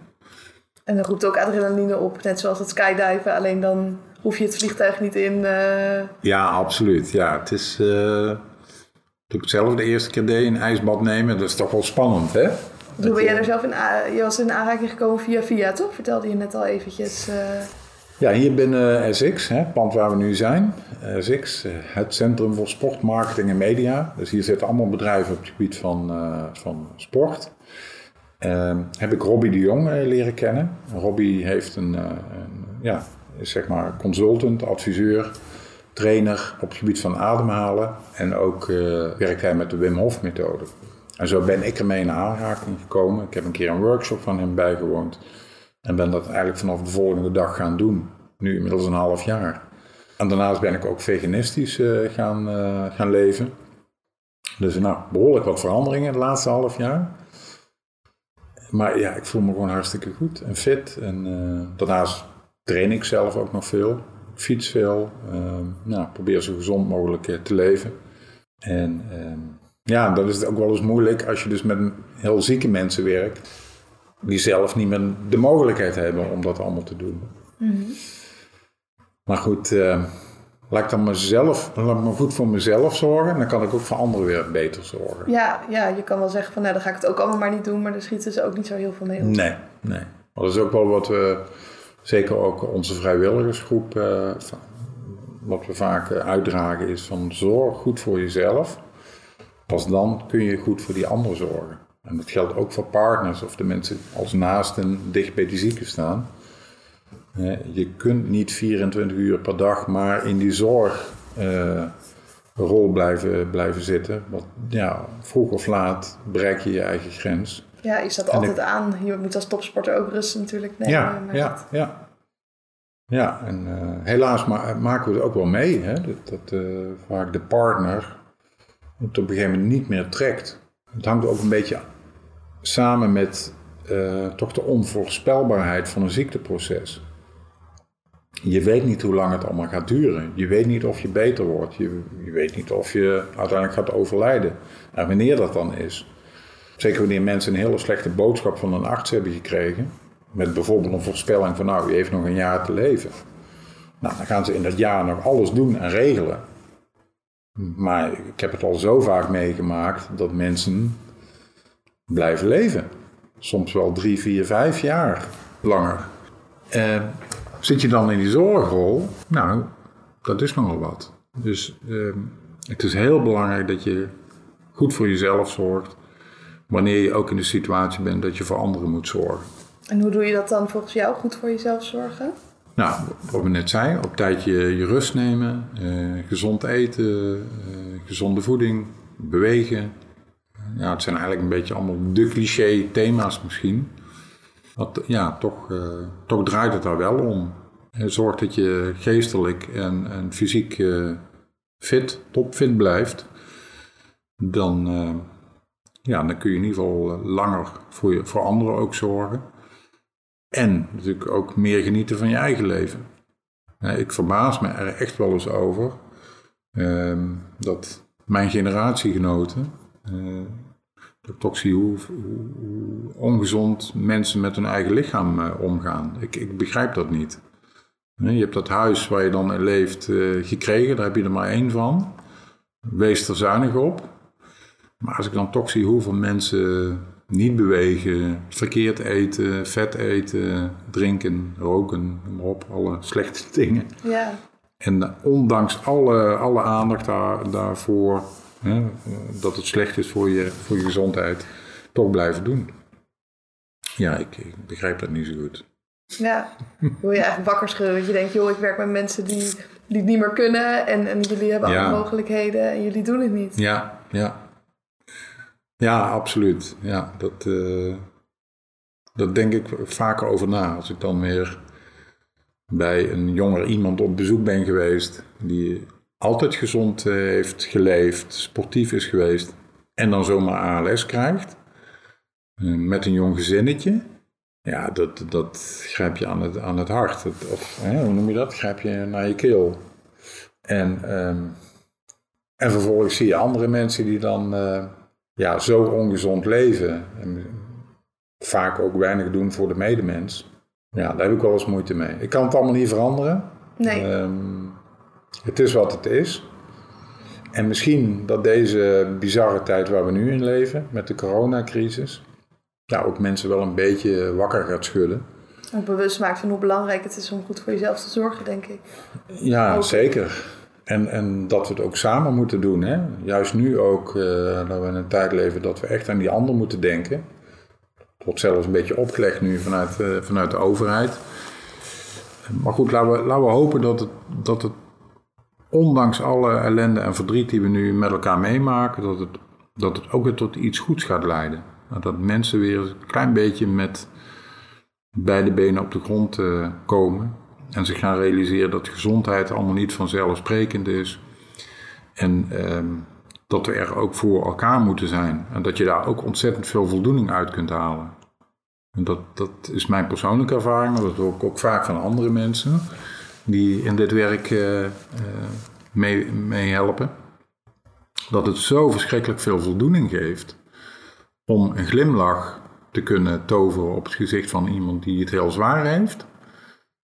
En dan roept ook adrenaline op, net zoals het skydiven, alleen dan hoef je het vliegtuig niet in. Uh... Ja, absoluut. Ja, het is. Toen ik het zelf de eerste keer deed, een ijsbad nemen, dat is toch wel spannend, hè? Toen ben jij er zelf in, je was in aanraking gekomen via via, toch? Vertelde je net al eventjes. Uh... Ja, hier binnen SX, hè, het pand waar we nu zijn. SX, eh, het Centrum voor Sport, Marketing en Media. Dus hier zitten allemaal bedrijven op het gebied van, uh, van sport. Uh, heb ik Robbie de Jong leren kennen. Robbie heeft een, een, ja, is zeg maar consultant, adviseur, trainer op het gebied van ademhalen. En ook werkt hij met de Wim Hof methode. En zo ben ik ermee in aanraking gekomen. Ik heb een keer een workshop van hem bijgewoond. En ben dat eigenlijk vanaf de volgende dag gaan doen. Nu inmiddels een half jaar. En daarnaast ben ik ook veganistisch uh, gaan, uh, gaan leven. Dus nou, behoorlijk wat veranderingen het laatste half jaar. Maar ja, ik voel me gewoon hartstikke goed en fit. En daarnaast train ik zelf ook nog veel. Ik fiets veel. nou, probeer zo gezond mogelijk te leven. En ehm, ja, dat is ook wel eens moeilijk als je dus met heel zieke mensen werkt die zelf niet meer de mogelijkheid hebben om dat allemaal te doen. Mhm. Maar goed, uh, laat ik dan mezelf, laat me goed voor mezelf zorgen. Dan kan ik ook voor anderen weer beter zorgen. Ja, ja je kan wel zeggen van nou, dan ga ik het ook allemaal maar niet doen. Maar daar schieten ze ook niet zo heel veel mee op. Nee, nee. Maar dat is ook wel wat we, zeker ook onze vrijwilligersgroep, uh, wat we vaak eh, uitdragen is van zorg goed voor jezelf. Pas dan kun je goed voor die anderen zorgen. En dat geldt ook voor partners of de mensen als naasten dicht bij die zieken staan. Je kunt niet 24 uur per dag maar in die zorgrol uh, blijven, blijven zitten. Want ja, vroeg of laat bereik je je eigen grens. Ja, je staat altijd aan. Je moet als topsporter ook rusten natuurlijk nemen. Ja, ja, ja. Ja, en uh, helaas ma maken we het ook wel mee. Hè? Dat, dat uh, vaak de partner het op een gegeven moment niet meer trekt. Het hangt ook een beetje samen met uh, toch de onvoorspelbaarheid van een ziekteproces. Je weet niet hoe lang het allemaal gaat duren. Je weet niet of je beter wordt. Je, je weet niet of je uiteindelijk gaat overlijden. En wanneer dat dan is. Zeker wanneer mensen een hele slechte boodschap van een arts hebben gekregen. Met bijvoorbeeld een voorspelling van nou, je heeft nog een jaar te leven. Nou, dan gaan ze in dat jaar nog alles doen en regelen. Maar ik heb het al zo vaak meegemaakt dat mensen blijven leven. Soms wel drie, vier, vijf jaar langer. Uh, zit je dan in die zorgrol? Nou, dat is nogal wat. Dus uh, het is heel belangrijk dat je goed voor jezelf zorgt. Wanneer je ook in de situatie bent dat je voor anderen moet zorgen. En hoe doe je dat dan volgens jou goed voor jezelf zorgen? Nou, wat we net zeiden, op tijd je, je rust nemen, uh, gezond eten, gezonde voeding, bewegen, ja, het zijn eigenlijk een beetje allemaal de cliché thema's misschien. Want ja, toch, uh, toch draait het daar wel om. Zorg dat je geestelijk en, en fysiek uh, fit, topfit blijft. Dan, uh, ja, dan kun je in ieder geval langer voor, je, voor anderen ook zorgen. En natuurlijk ook meer genieten van je eigen leven. ik verbaas me er echt wel eens over ehm, dat mijn generatiegenoten uh, toch zie hoe, ongezond mensen met hun eigen lichaam uh, omgaan. Ik, ik, begrijp dat niet. Je hebt dat huis waar je dan leeft gekregen, daar heb je er maar één van. Wees er zuinig op. Maar als ik dan toch zie hoeveel mensen niet bewegen, verkeerd eten, vet eten, drinken, roken, noem maar op, alle slechte dingen. Ja. En ondanks alle, alle aandacht daar, daarvoor hè, dat het slecht is voor je, voor je gezondheid, toch blijven doen. Ja, ik, ik begrijp dat niet zo goed. Ja, wil je eigenlijk wakker schudden. Dat je denkt, joh, ik werk met mensen die, die het niet meer kunnen. En, en jullie hebben alle mogelijkheden en jullie doen het niet. Ja, ja. Ja, absoluut. Ja, dat, uh, dat denk ik vaker over na. Als ik dan weer bij een jonger iemand op bezoek ben geweest. Die altijd gezond eh, heeft geleefd, sportief is geweest en dan zomaar ALS krijgt, eh, met een jong gezinnetje, ja, dat, dat grijp je aan het, aan het hart. of hè, hoe noem je dat? Grijp je naar je keel. En, ehm, en vervolgens zie je andere mensen die dan ja, zo ongezond leven. En vaak ook weinig doen voor de medemens. Ja, daar heb ik wel eens moeite mee. Ik kan het allemaal niet veranderen. Nee. Um, het is wat het is. En misschien dat deze bizarre tijd waar we nu in leven, met de coronacrisis, ja, ook mensen wel een beetje wakker gaat schudden. Ook bewust maakt van hoe belangrijk het is om goed voor jezelf te zorgen, denk ik. Ja, zeker. En, en dat we het ook samen moeten doen. Hè? Juist nu ook, uh, dat we in een tijd leven dat we echt aan die ander moeten denken. Het wordt zelfs een beetje opgelegd nu vanuit, uh, vanuit de overheid. Maar goed, laten we, laten we hopen dat het, dat het, ondanks alle ellende en verdriet die we nu met elkaar meemaken, dat het, dat het ook weer tot iets goeds gaat leiden. Dat mensen weer een klein beetje met beide benen op de grond uh, komen. En zich gaan realiseren dat gezondheid allemaal niet vanzelfsprekend is. En ehm, dat we er ook voor elkaar moeten zijn. En dat je daar ook ontzettend veel voldoening uit kunt halen. En dat, dat is mijn persoonlijke ervaring, maar dat hoor ik ook vaak van andere mensen die in dit werk uh, uh, meehelpen. dat het zo verschrikkelijk veel voldoening geeft om een glimlach te kunnen toveren op het gezicht van iemand die het heel zwaar heeft.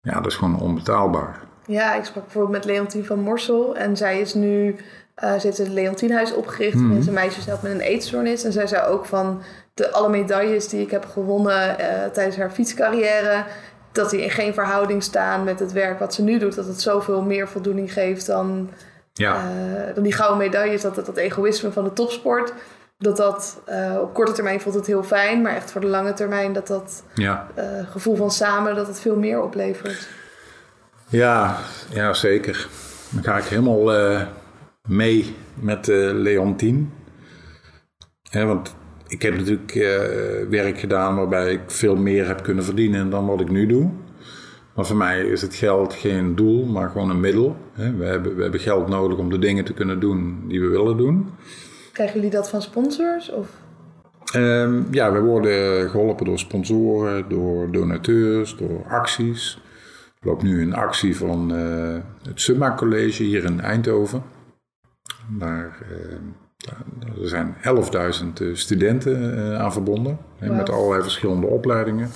Ja, dat is gewoon onbetaalbaar. Ja, ik sprak bijvoorbeeld met Leontien van Morsel en zij is nu, uh, ze heeft het Leontienhuis opgericht mm. met een meisje zelf met een eetstoornis. En zij zei ook van de alle medailles die ik heb gewonnen uh, tijdens haar fietscarrière, dat die in geen verhouding staan met het werk wat ze nu doet. Dat het zoveel meer voldoening geeft dan, ja. uh, dan die gouden medailles, dat, dat, dat egoïsme van de topsport dat dat uh, op korte termijn voelt het heel fijn, maar echt voor de lange termijn dat dat ja. uh, gevoel van samen dat het veel meer oplevert. Ja, ja zeker. Dan ga ik helemaal uh, mee met Leontien. Hè, want ik heb natuurlijk werk gedaan waarbij ik veel meer heb kunnen verdienen dan wat ik nu doe. Maar voor mij is het geld geen doel, maar gewoon een middel. Hè. We, hebben, we hebben geld nodig om de dingen te kunnen doen die we willen doen. Krijgen jullie dat van sponsors? Of? Um, ja, we worden geholpen door sponsoren, door donateurs, door acties. Er loopt nu een actie van uh, het Summa College hier in Eindhoven. Daar, uh, er zijn 11.000 studenten uh, aan verbonden, wow. met allerlei verschillende opleidingen.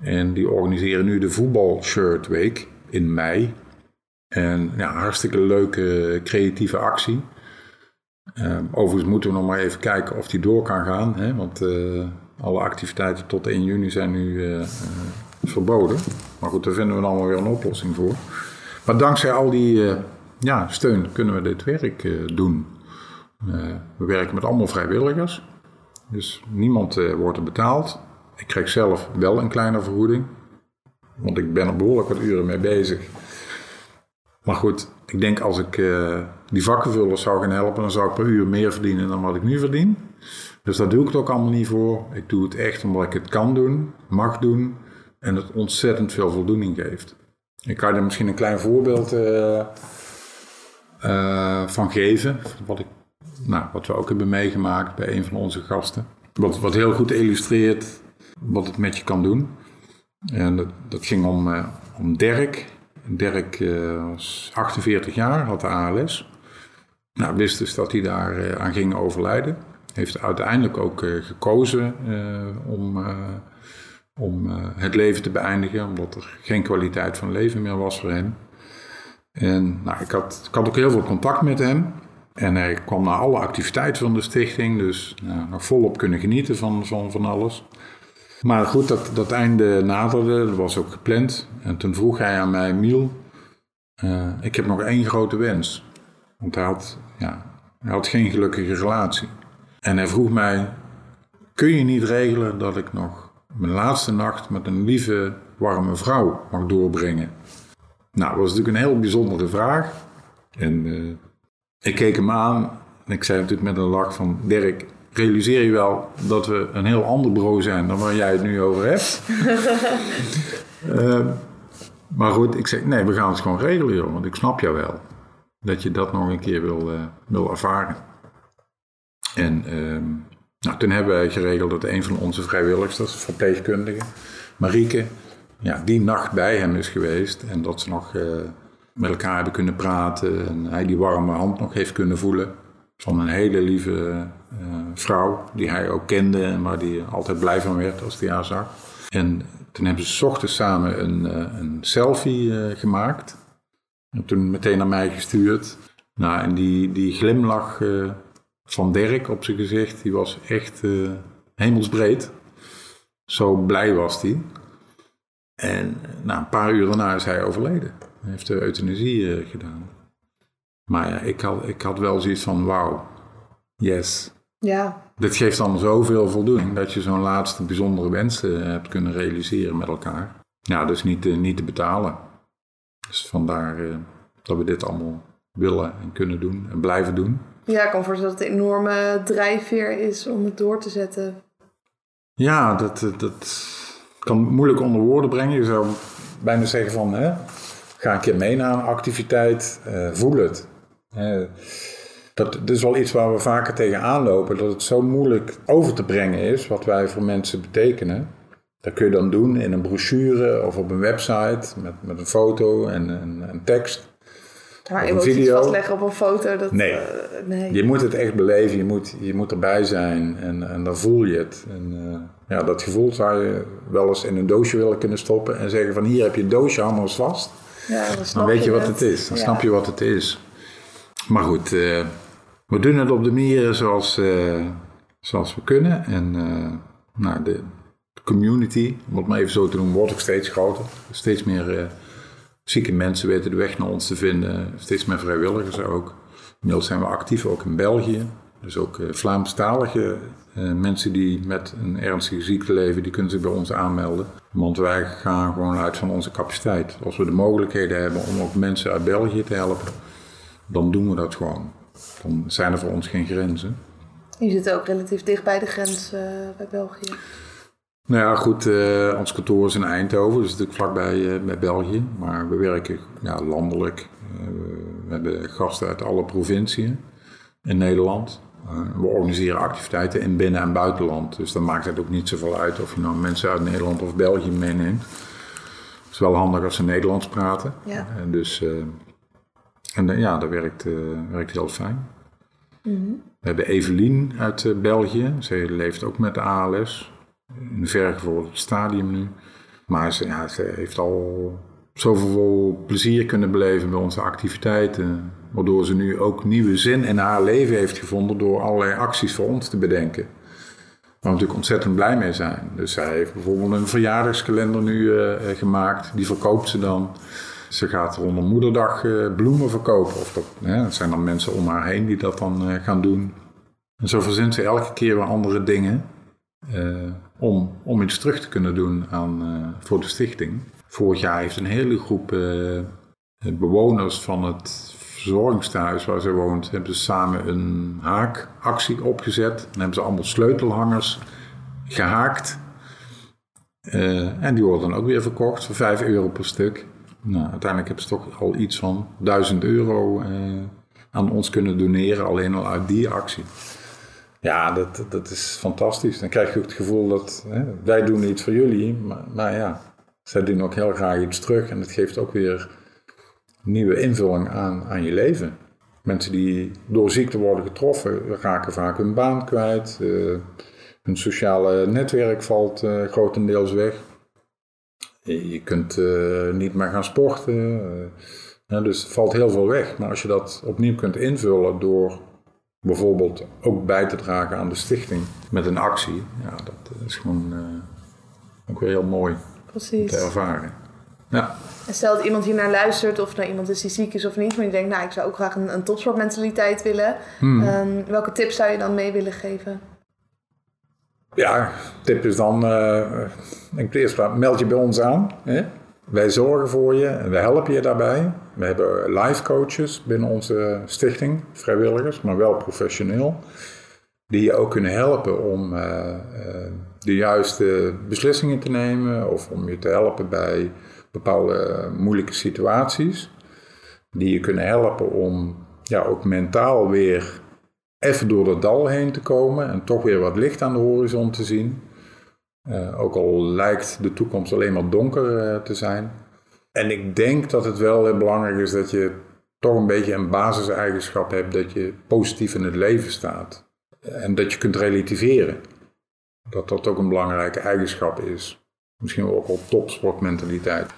En die organiseren nu de Voetbalshirt Week in mei. En ja, hartstikke leuke creatieve actie. Uh, overigens moeten we nog maar even kijken of die door kan gaan. Hè? Want uh, alle activiteiten tot 1 juni zijn nu uh, verboden. Maar goed, daar vinden we allemaal weer een oplossing voor. Maar dankzij al die ja, steun kunnen we dit werk doen. we werken met allemaal vrijwilligers. Dus niemand wordt er betaald. Ik krijg zelf wel een kleine vergoeding. Want ik ben er behoorlijk wat uren mee bezig. Maar goed, ik denk als ik uh, die vakkenvullers zou gaan helpen, dan zou ik per uur meer verdienen dan wat ik nu verdien. Dus daar doe ik het ook allemaal niet voor. Ik doe het echt omdat ik het kan doen, mag doen en het ontzettend veel voldoening geeft. Ik kan er misschien een klein voorbeeld uh, uh, van geven, wat, ik, nou, wat we ook hebben meegemaakt bij een van onze gasten. Wat, wat heel goed illustreert wat het met je kan doen. En dat, dat ging om, om Dirk. Dirk uh, was 48 jaar, had de ALS. Nou, wist dus dat hij daar uh, aan ging overlijden. Heeft uiteindelijk ook uh, gekozen om, om het leven te beëindigen, omdat er geen kwaliteit van leven meer was voor hem. En nou, ik, had, ik had ook heel veel contact met hem. En hij kwam naar alle activiteiten van de stichting, dus nou, nog volop kunnen genieten van, van, van alles. Maar goed, dat, dat einde naderde, dat was ook gepland. En toen vroeg hij aan mij, Miel, uh, ik heb nog één grote wens. Want hij had, ja, hij had geen gelukkige relatie. En hij vroeg mij, kun je niet regelen dat ik nog mijn laatste nacht met een lieve, warme vrouw mag doorbrengen? Nou, dat was natuurlijk een heel bijzondere vraag. En uh, ik keek hem aan en ik zei natuurlijk met een lach van... Dirk, realiseer je wel dat we een heel ander bureau zijn dan waar jij het nu over hebt. uh, maar goed, ik zeg, nee, we gaan het gewoon regelen, joh, want ik snap jou wel. Dat je dat nog een keer wil, uh, wil ervaren. En uh, nou, toen hebben wij geregeld dat een van onze vrijwilligers, verpleegkundige, Marieke, ja, die nacht bij hem is geweest. En dat ze nog uh, met elkaar hebben kunnen praten. En hij die warme hand nog heeft kunnen voelen. Van een hele lieve uh, vrouw, die hij ook kende en waar hij altijd blij van werd als hij haar zag. En toen hebben ze ochtends samen een, uh, een selfie uh, gemaakt. En toen meteen naar mij gestuurd. Nou, en die, die glimlach van Dirk op zijn gezicht, die was echt hemelsbreed. Zo blij was hij. En na een paar uur daarna is hij overleden. Hij heeft de euthanasie eh, gedaan. Maar ja, ik had, ik had wel zoiets van, wauw, yes. Ja, Dit geeft dan zoveel voldoening dat je zo'n laatste bijzondere wens eh, hebt kunnen realiseren met elkaar. Ja, dus niet, eh, niet te betalen. Dus vandaar eh, dat we dit allemaal willen en kunnen doen en blijven doen. ja ik kan voorstellen dat het een enorme drijfveer is om het door te zetten. Ja, dat, dat kan moeilijk onder woorden brengen. Je zou bijna zeggen van, hè, ga een keer mee naar een activiteit, voel het. Dat, dat is wel iets waar we vaker tegenaan lopen, dat het zo moeilijk over te brengen is wat wij voor mensen betekenen. Dat kun je dan doen in een brochure of op een website met, met een foto en een, een tekst. Maar emoties video. vastleggen op een foto, dat... Nee. eh, nee. Je moet het echt beleven, je moet, je moet erbij zijn en, en dan voel je het. En, eh, ja, dat gevoel zou je wel eens in een doosje willen kunnen stoppen en zeggen van hier heb je een doosje, eens vast. Ja, dan, Dan weet je wat het. het is, dan Ja. snap je wat het is. Maar goed, eh, we doen het op de manieren zoals, eh, zoals we kunnen. En eh, nou, de community, om het maar even zo te noemen, wordt ook steeds groter. Steeds meer zieke mensen weten de weg naar ons te vinden. Steeds meer vrijwilligers ook. Inmiddels zijn we actief ook in België. Dus ook Vlaamstalige mensen die met een ernstige ziekte leven, die kunnen zich bij ons aanmelden. Want wij gaan gewoon uit van onze capaciteit. Als we de mogelijkheden hebben om ook mensen uit België te helpen, dan doen we dat gewoon. Dan zijn er voor ons geen grenzen. Je zit ook relatief dicht bij de grens eh, bij België. Nou ja, goed, eh, ons kantoor is in Eindhoven, dus natuurlijk vlakbij eh, bij België. Maar we werken ja, landelijk. We hebben gasten uit alle provinciën in Nederland. We organiseren activiteiten in binnen- en buitenland. Dus dan maakt het ook niet zoveel uit of je nou mensen uit Nederland of België meeneemt. Het is wel handig als ze Nederlands praten. Ja. En dus, en eh, ja, dat werkt, eh, werkt heel fijn. We hebben Evelien uit eh, België. Zij leeft ook met de ALS. In een vergevorderd stadium nu. Maar ze, ja, ze heeft al zoveel plezier kunnen beleven bij onze activiteiten. Waardoor ze nu ook nieuwe zin in haar leven heeft gevonden door allerlei acties voor ons te bedenken. Waar we natuurlijk ontzettend blij mee zijn. Dus zij heeft bijvoorbeeld een verjaardagskalender nu gemaakt. Die verkoopt ze dan. Ze gaat rond een moederdag eh, bloemen verkopen. Of dat, hè, zijn dan mensen om haar heen die dat dan eh, gaan doen. En zo verzint ze elke keer weer andere dingen. eh, om, om iets terug te kunnen doen aan, voor de stichting. Vorig jaar heeft een hele groep bewoners van het verzorgingstehuis waar ze woont, hebben ze samen een haakactie opgezet. Dan hebben ze allemaal sleutelhangers gehaakt. Eh, en die worden dan ook weer verkocht voor 5 euro per stuk. Nou, uiteindelijk hebben ze toch al iets van 1000 euro eh, aan ons kunnen doneren, alleen al uit die actie. Ja, dat, dat is fantastisch. Dan krijg je ook het gevoel dat hè, wij doen iets voor jullie, maar, maar ja, zij doen ook heel graag iets terug. En het geeft ook weer nieuwe invulling aan, aan je leven. Mensen die door ziekte worden getroffen, raken vaak hun baan kwijt. eh, hun sociale netwerk valt eh, grotendeels weg. Je, kunt eh, niet meer gaan sporten. eh, dus er valt heel veel weg. Maar als je dat opnieuw kunt invullen door bijvoorbeeld ook bij te dragen aan de stichting met een actie, ja, dat is gewoon eh, ook weer heel mooi Precies. te ervaren. Ja. En stel dat iemand hier naar luistert, of nou iemand is die ziek is of niet, maar die denkt, nou, ik zou ook graag een, een topsportmentaliteit willen. Hmm. Ehm, welke tips zou je dan mee willen geven? Ja, tip is dan, eh in de eerste plaats, meld je bij ons aan. Hè? Wij zorgen voor je en we helpen je daarbij. We hebben life coaches binnen onze stichting, vrijwilligers, maar wel professioneel. Die je ook kunnen helpen om eh, eh, de juiste beslissingen te nemen of om je te helpen bij bepaalde moeilijke situaties. Die je kunnen helpen om ja, ook mentaal weer even door dat dal heen te komen en toch weer wat licht aan de horizon te zien. Eh, ook al lijkt de toekomst alleen maar donker eh, te zijn. En ik denk dat het wel heel belangrijk is dat je toch een beetje een basiseigenschap hebt dat je positief in het leven staat. En dat je kunt relativeren. Dat dat ook een belangrijke eigenschap is. Misschien ook wel topsportmentaliteit.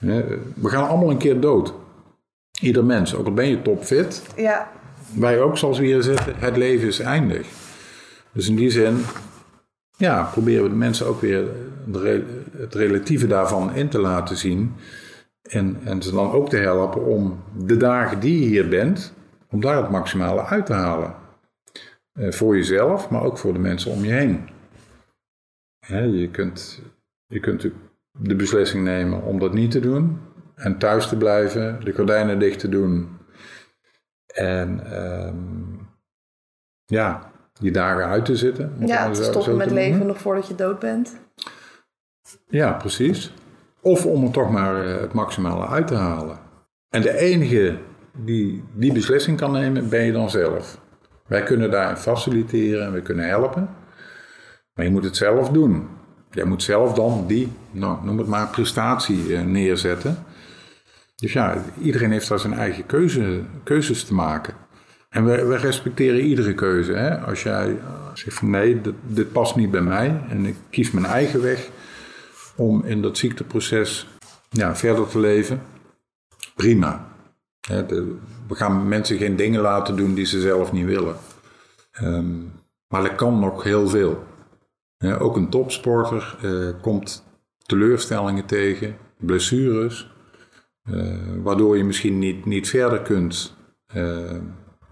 Eh, We gaan allemaal een keer dood. Ieder mens, ook al ben je topfit, Ja, wij ook, zoals we hier zitten, het leven is eindig. Dus in die zin, ja, proberen we de mensen ook weer het relatieve daarvan in te laten zien. En, en ze dan ook te helpen om de dagen die je hier bent, om daar het maximale uit te halen. Eh, voor jezelf, maar ook voor de mensen om je heen. Je, kunt, je kunt de beslissing nemen om dat niet te doen. En thuis te blijven, de gordijnen dicht te doen. En ehm, ja, die dagen uit te zitten. Ja, te stoppen met leven nog voordat je dood bent. Ja, precies. Of om er toch maar eh, het maximale uit te halen. En de enige die die beslissing kan nemen, ben je dan zelf. Wij kunnen daarin faciliteren en we kunnen helpen. Maar je moet het zelf doen. Jij moet zelf dan die, nou, noem het maar, prestatie eh, neerzetten. Dus ja, iedereen heeft daar zijn eigen keuze, keuzes te maken. En we, we respecteren iedere keuze. Hè? Als jij zegt van nee, dit, past niet bij mij en ik kies mijn eigen weg om in dat ziekteproces verder te leven, prima. We gaan mensen geen dingen laten doen die ze zelf niet willen. Ehm, maar er kan nog heel veel. Ook een topsporter eh, komt teleurstellingen tegen, blessures, waardoor je misschien niet, niet verder kunt eh,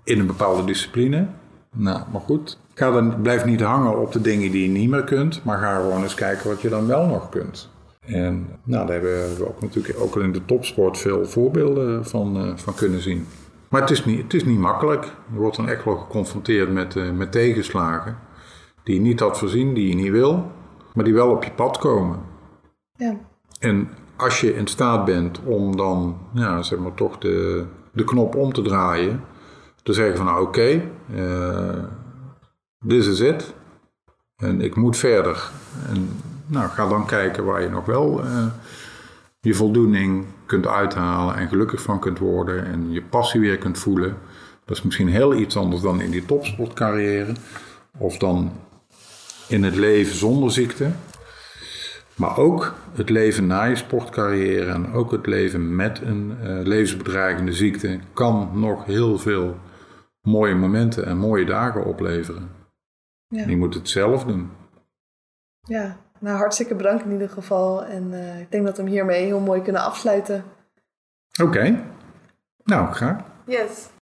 in een bepaalde discipline. Nou, maar goed. Ga dan, blijf niet hangen op de dingen die je niet meer kunt, maar ga gewoon eens kijken wat je dan wel nog kunt. En nou, daar hebben we ook natuurlijk ook al in de topsport veel voorbeelden van, eh, van kunnen zien. Maar het is, niet, het is niet makkelijk. Je wordt dan echt wel geconfronteerd met, eh, met tegenslagen die je niet had voorzien, die je niet wil, maar die wel op je pad komen. Ja. En als je in staat bent om dan, ja, zeg maar, toch de, de knop om te draaien. Te zeggen van, nou oké, eh, this is it. En ik moet verder. En nou, ga dan kijken waar je nog wel eh, je voldoening kunt uithalen en gelukkig van kunt worden. En je passie weer kunt voelen. Dat is misschien heel iets anders dan in die topsportcarrière. Of dan in het leven zonder ziekte. Maar ook het leven na je sportcarrière en ook het leven met een eh, levensbedreigende ziekte kan nog heel veel mooie momenten en mooie dagen opleveren. Ja. En je moet het zelf doen. ja, nou hartstikke bedankt in ieder geval. En eh, ik denk dat we hem hiermee heel mooi kunnen afsluiten. Oké, nou graag. Yes.